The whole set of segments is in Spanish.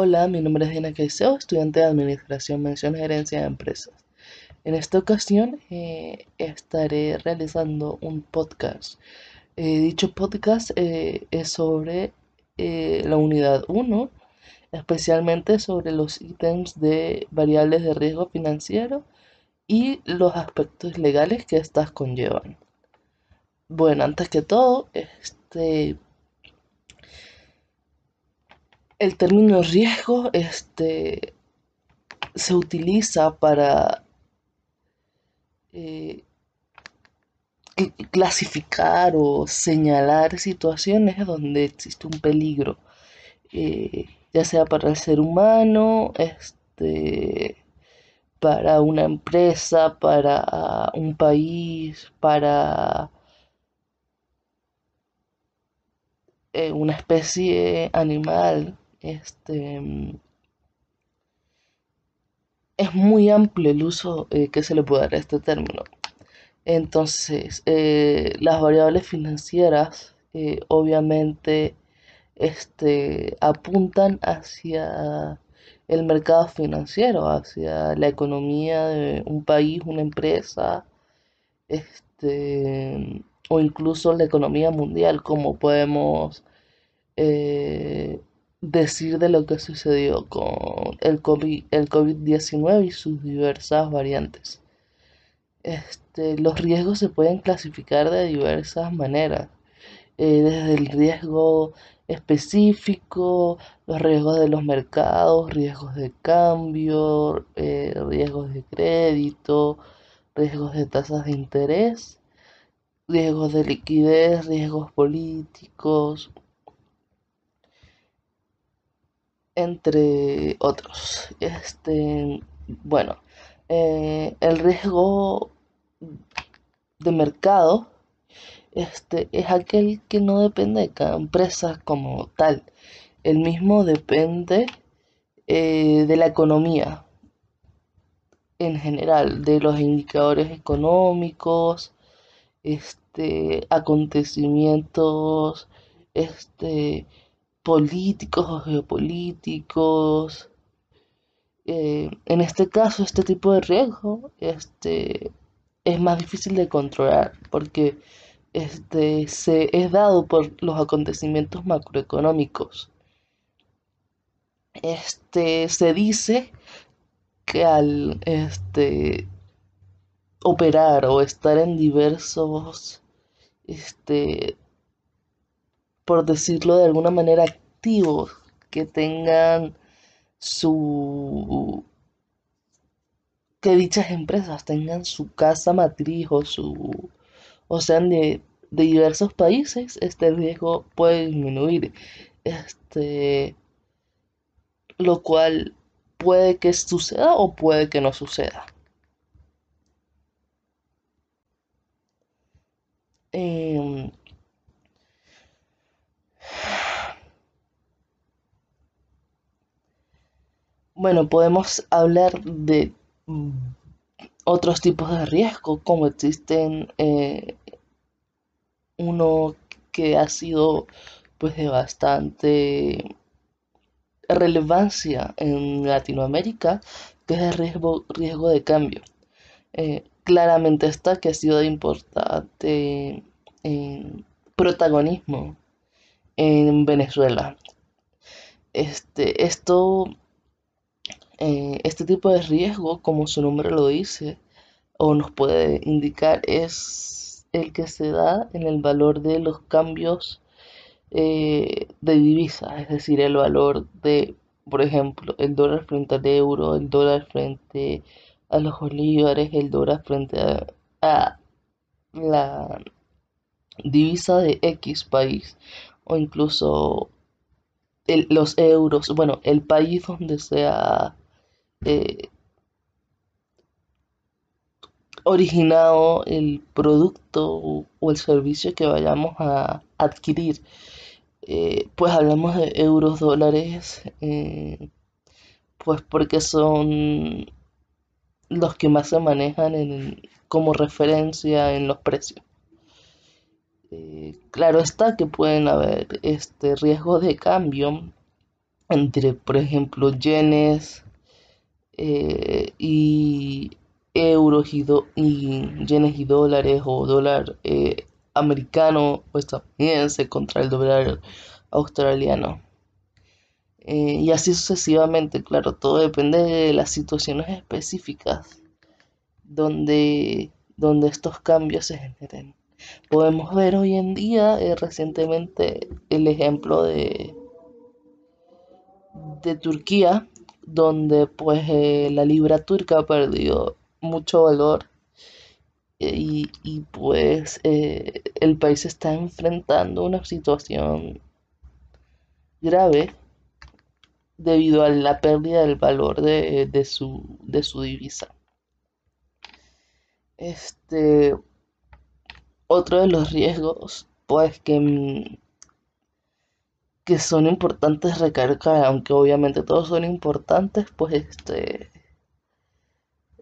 Hola, mi nombre es Diana Caiseo, estudiante de Administración, Mención Gerencia de Empresas. En esta ocasión eh, estaré realizando un podcast. Eh, dicho podcast eh, es sobre la unidad 1, especialmente sobre los ítems de variables de riesgo financiero y los aspectos legales que estas conllevan. Bueno, antes que todo, este el término riesgo este, se utiliza para eh, clasificar o señalar situaciones donde existe un peligro, eh, ya sea para el ser humano, este, para una empresa, para un país, para eh, una especie animal este, es muy amplio el uso eh, que se le puede dar a este término. Entonces, eh, las variables financieras eh, obviamente este, apuntan hacia el mercado financiero, hacia la economía de un país, una empresa, este, o incluso la economía mundial, como podemos decir de lo que sucedió con el COVID, el COVID-19 y sus diversas variantes. Este, los riesgos se pueden clasificar de diversas maneras, eh, desde el riesgo específico, los riesgos de los mercados, riesgos de cambio, eh, riesgos de crédito, riesgos de tasas de interés, riesgos de liquidez, riesgos políticos, entre otros. Este, bueno, eh, el riesgo de mercado este, es aquel que no depende de cada empresa como tal. El mismo depende eh, de la economía en general, de los indicadores económicos, este, acontecimientos, este, políticos o geopolíticos. Eh, en este caso, este tipo de riesgo este, es más difícil de controlar porque este, se es dado por los acontecimientos macroeconómicos. Este, se dice que al este, operar o estar en diversos este, por decirlo de alguna manera, activos, que tengan su que dichas empresas tengan su casa matriz o su o sean de, de diversos países, este riesgo puede disminuir. Este lo cual puede que suceda o puede que no suceda. Em, Bueno, podemos hablar de otros tipos de riesgo, como existen eh, uno que ha sido pues de bastante relevancia en Latinoamérica, que es el riesgo, riesgo de cambio. Eh, claramente está que ha sido de importante protagonismo en Venezuela. Este, esto eh, este tipo de riesgo, como su nombre lo dice, o nos puede indicar, es el que se da en el valor de los cambios eh, de divisa, es decir, el valor de, por ejemplo, el dólar frente al euro, el dólar frente a los bolívares, el dólar frente a, la divisa de X país, o incluso los euros, bueno, el país donde sea eh, originado el producto o el servicio que vayamos a adquirir. Eh, pues hablamos de euros, dólares, eh, pues porque son los que más se manejan en, como referencia en los precios. claro está que pueden haber este riesgo de cambio entre, por ejemplo, yenes eh, y euros y, y, yenes y dólares o dólar eh, americano o estadounidense contra el dólar australiano. Eh, y así sucesivamente, claro, todo depende de las situaciones específicas donde, donde estos cambios se generen. Podemos ver hoy en día recientemente el ejemplo de, de Turquía, donde pues eh, la libra turca perdió mucho valor y, y, pues el país está enfrentando una situación grave debido a la pérdida del valor de, su, de su divisa. Este, otro de los riesgos, pues que, que son importantes recargar, aunque obviamente todos son importantes, pues este,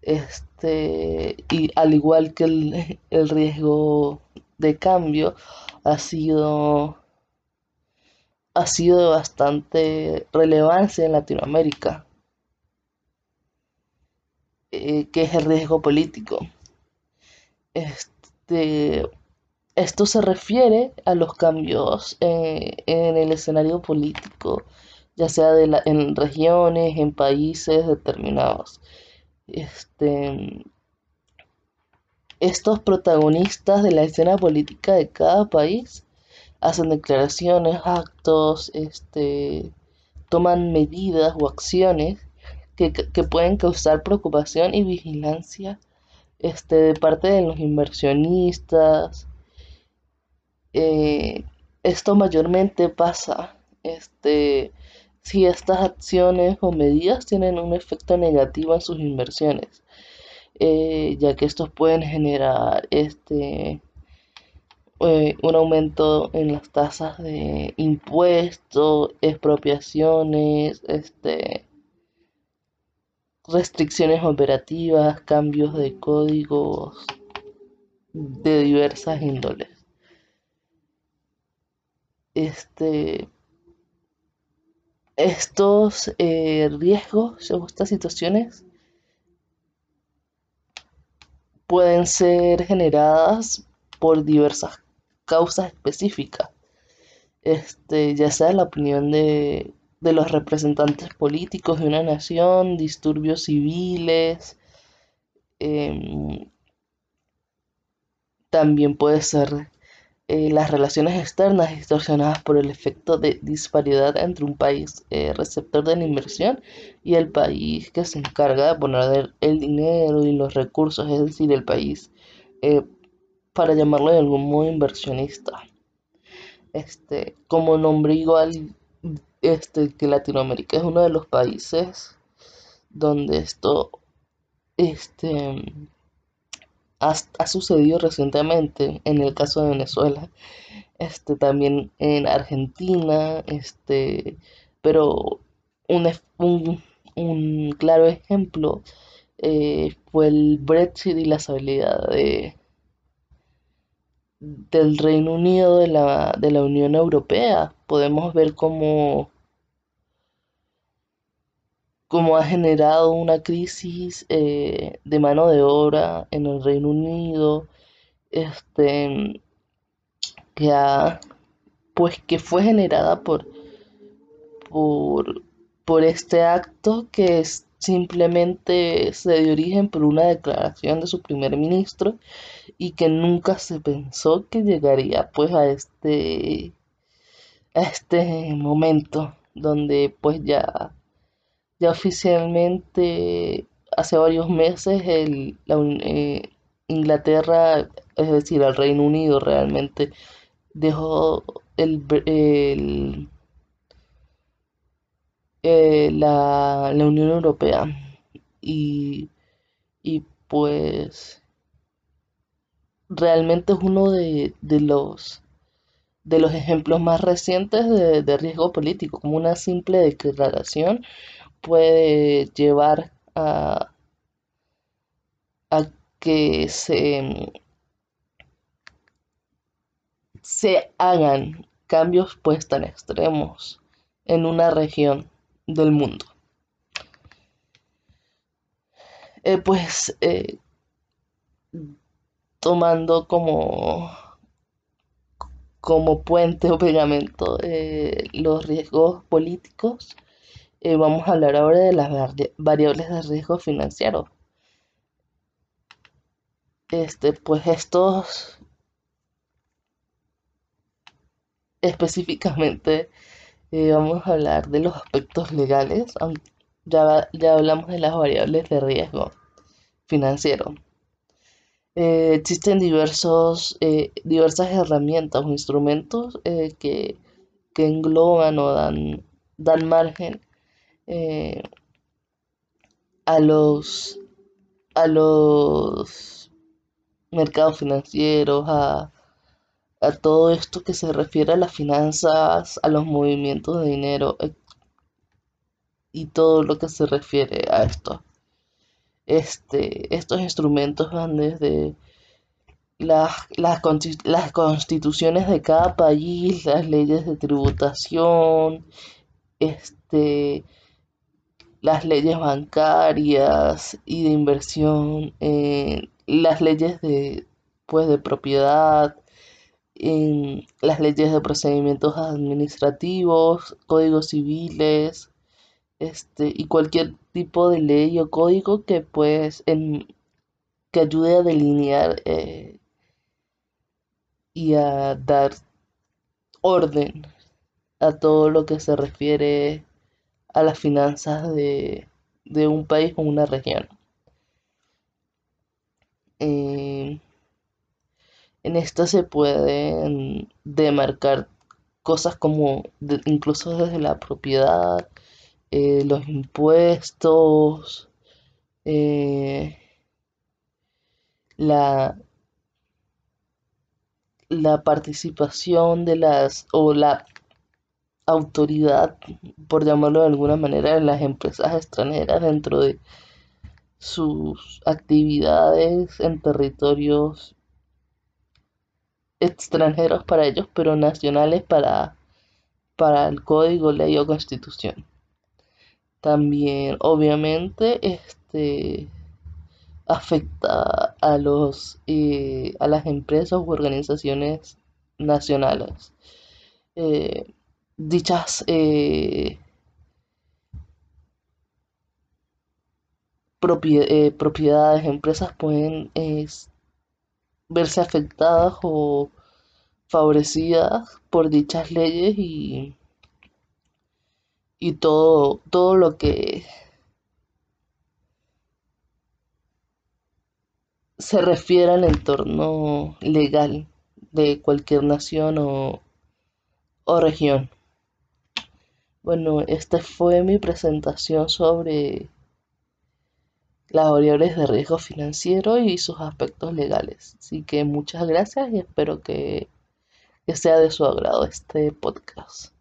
este, y al igual que el, el riesgo de cambio, ha sido ha sido de bastante relevancia en Latinoamérica, eh, que es el riesgo político. Este, esto se refiere a los cambios eh, en el escenario político, ya sea en regiones, en países determinados. Este, estos protagonistas de la escena política de cada país hacen declaraciones, actos, este, toman medidas o acciones que, pueden causar preocupación y vigilancia este, de parte de los inversionistas. Eh, esto mayormente pasa este, si estas acciones o medidas tienen un efecto negativo en sus inversiones, eh, ya que estos pueden generar este, eh, un aumento en las tasas de impuestos, expropiaciones, este, restricciones operativas, cambios de códigos de diversas índoles. Este, estos eh, riesgos o estas situaciones pueden ser generadas por diversas causa específica, este, ya sea la opinión de, de los representantes políticos de una nación, disturbios civiles, em, también puede ser eh, las relaciones externas distorsionadas por el efecto de disparidad entre un país eh, receptor de la inversión y el país que se encarga de poner el dinero y los recursos, es decir, el país eh, para llamarlo de algún modo inversionista. Este, como nombre igual, este, que Latinoamérica es uno de los países donde esto este, ha, sucedido recientemente, en el caso de Venezuela, este, también en Argentina, este, pero un, un, claro ejemplo eh, fue el Brexit y la habilidad de, del Reino Unido de la, de la Unión Europea. Podemos ver cómo, cómo ha generado una crisis eh, de mano de obra en el Reino Unido, este, que ha, pues que fue generada por, por, por este acto que es, simplemente se dio origen por una declaración de su primer ministro y que nunca se pensó que llegaría pues a este a este momento donde pues ya ya oficialmente hace varios meses el, la, eh, Inglaterra es decir el Reino Unido realmente dejó el, el eh, la, la, Unión Europea. Y, y pues realmente es uno de, los de los ejemplos más recientes de, riesgo político, como una simple declaración puede llevar a, a que se, se hagan cambios pues tan extremos en una región del mundo. Eh, pues eh, tomando como, como puente o pegamento eh, los riesgos políticos, vamos a hablar ahora de las variables de riesgo financiero. Este, pues estos específicamente vamos a hablar de los aspectos legales, ya, ya hablamos de las variables de riesgo financiero. Eh, existen diversos, eh, diversas herramientas o instrumentos eh, que, engloban o dan, dan margen a los a los mercados financieros, a, a todo esto que se refiere a las finanzas, a los movimientos de dinero y todo lo que se refiere a esto. Este, estos instrumentos van desde las, las, constituciones de cada país, las leyes de tributación, este, las leyes bancarias y de inversión, eh, las leyes de, pues, de propiedad, en las leyes de procedimientos administrativos, códigos civiles, este, y cualquier tipo de ley o código que pues que ayude a delinear eh, y a dar orden a todo lo que se refiere a las finanzas de, un país o una región. Eh, en esto se pueden demarcar cosas como incluso desde la propiedad, eh, los impuestos, eh, la, la participación de las o la autoridad, por llamarlo de alguna manera, de las empresas extranjeras dentro de sus actividades en territorios extranjeros para ellos, pero nacionales para, para el código, ley o constitución. También, obviamente, este afecta a los eh, a las empresas u organizaciones nacionales. Eh, dichas eh, propiedades, empresas pueden verse afectadas o favorecidas por dichas leyes y y todo, todo lo que se refiere al entorno legal de cualquier nación o, o región. Bueno, esta fue mi presentación sobre las variables de riesgo financiero y sus aspectos legales. Así que muchas gracias y espero que, que sea de su agrado este podcast.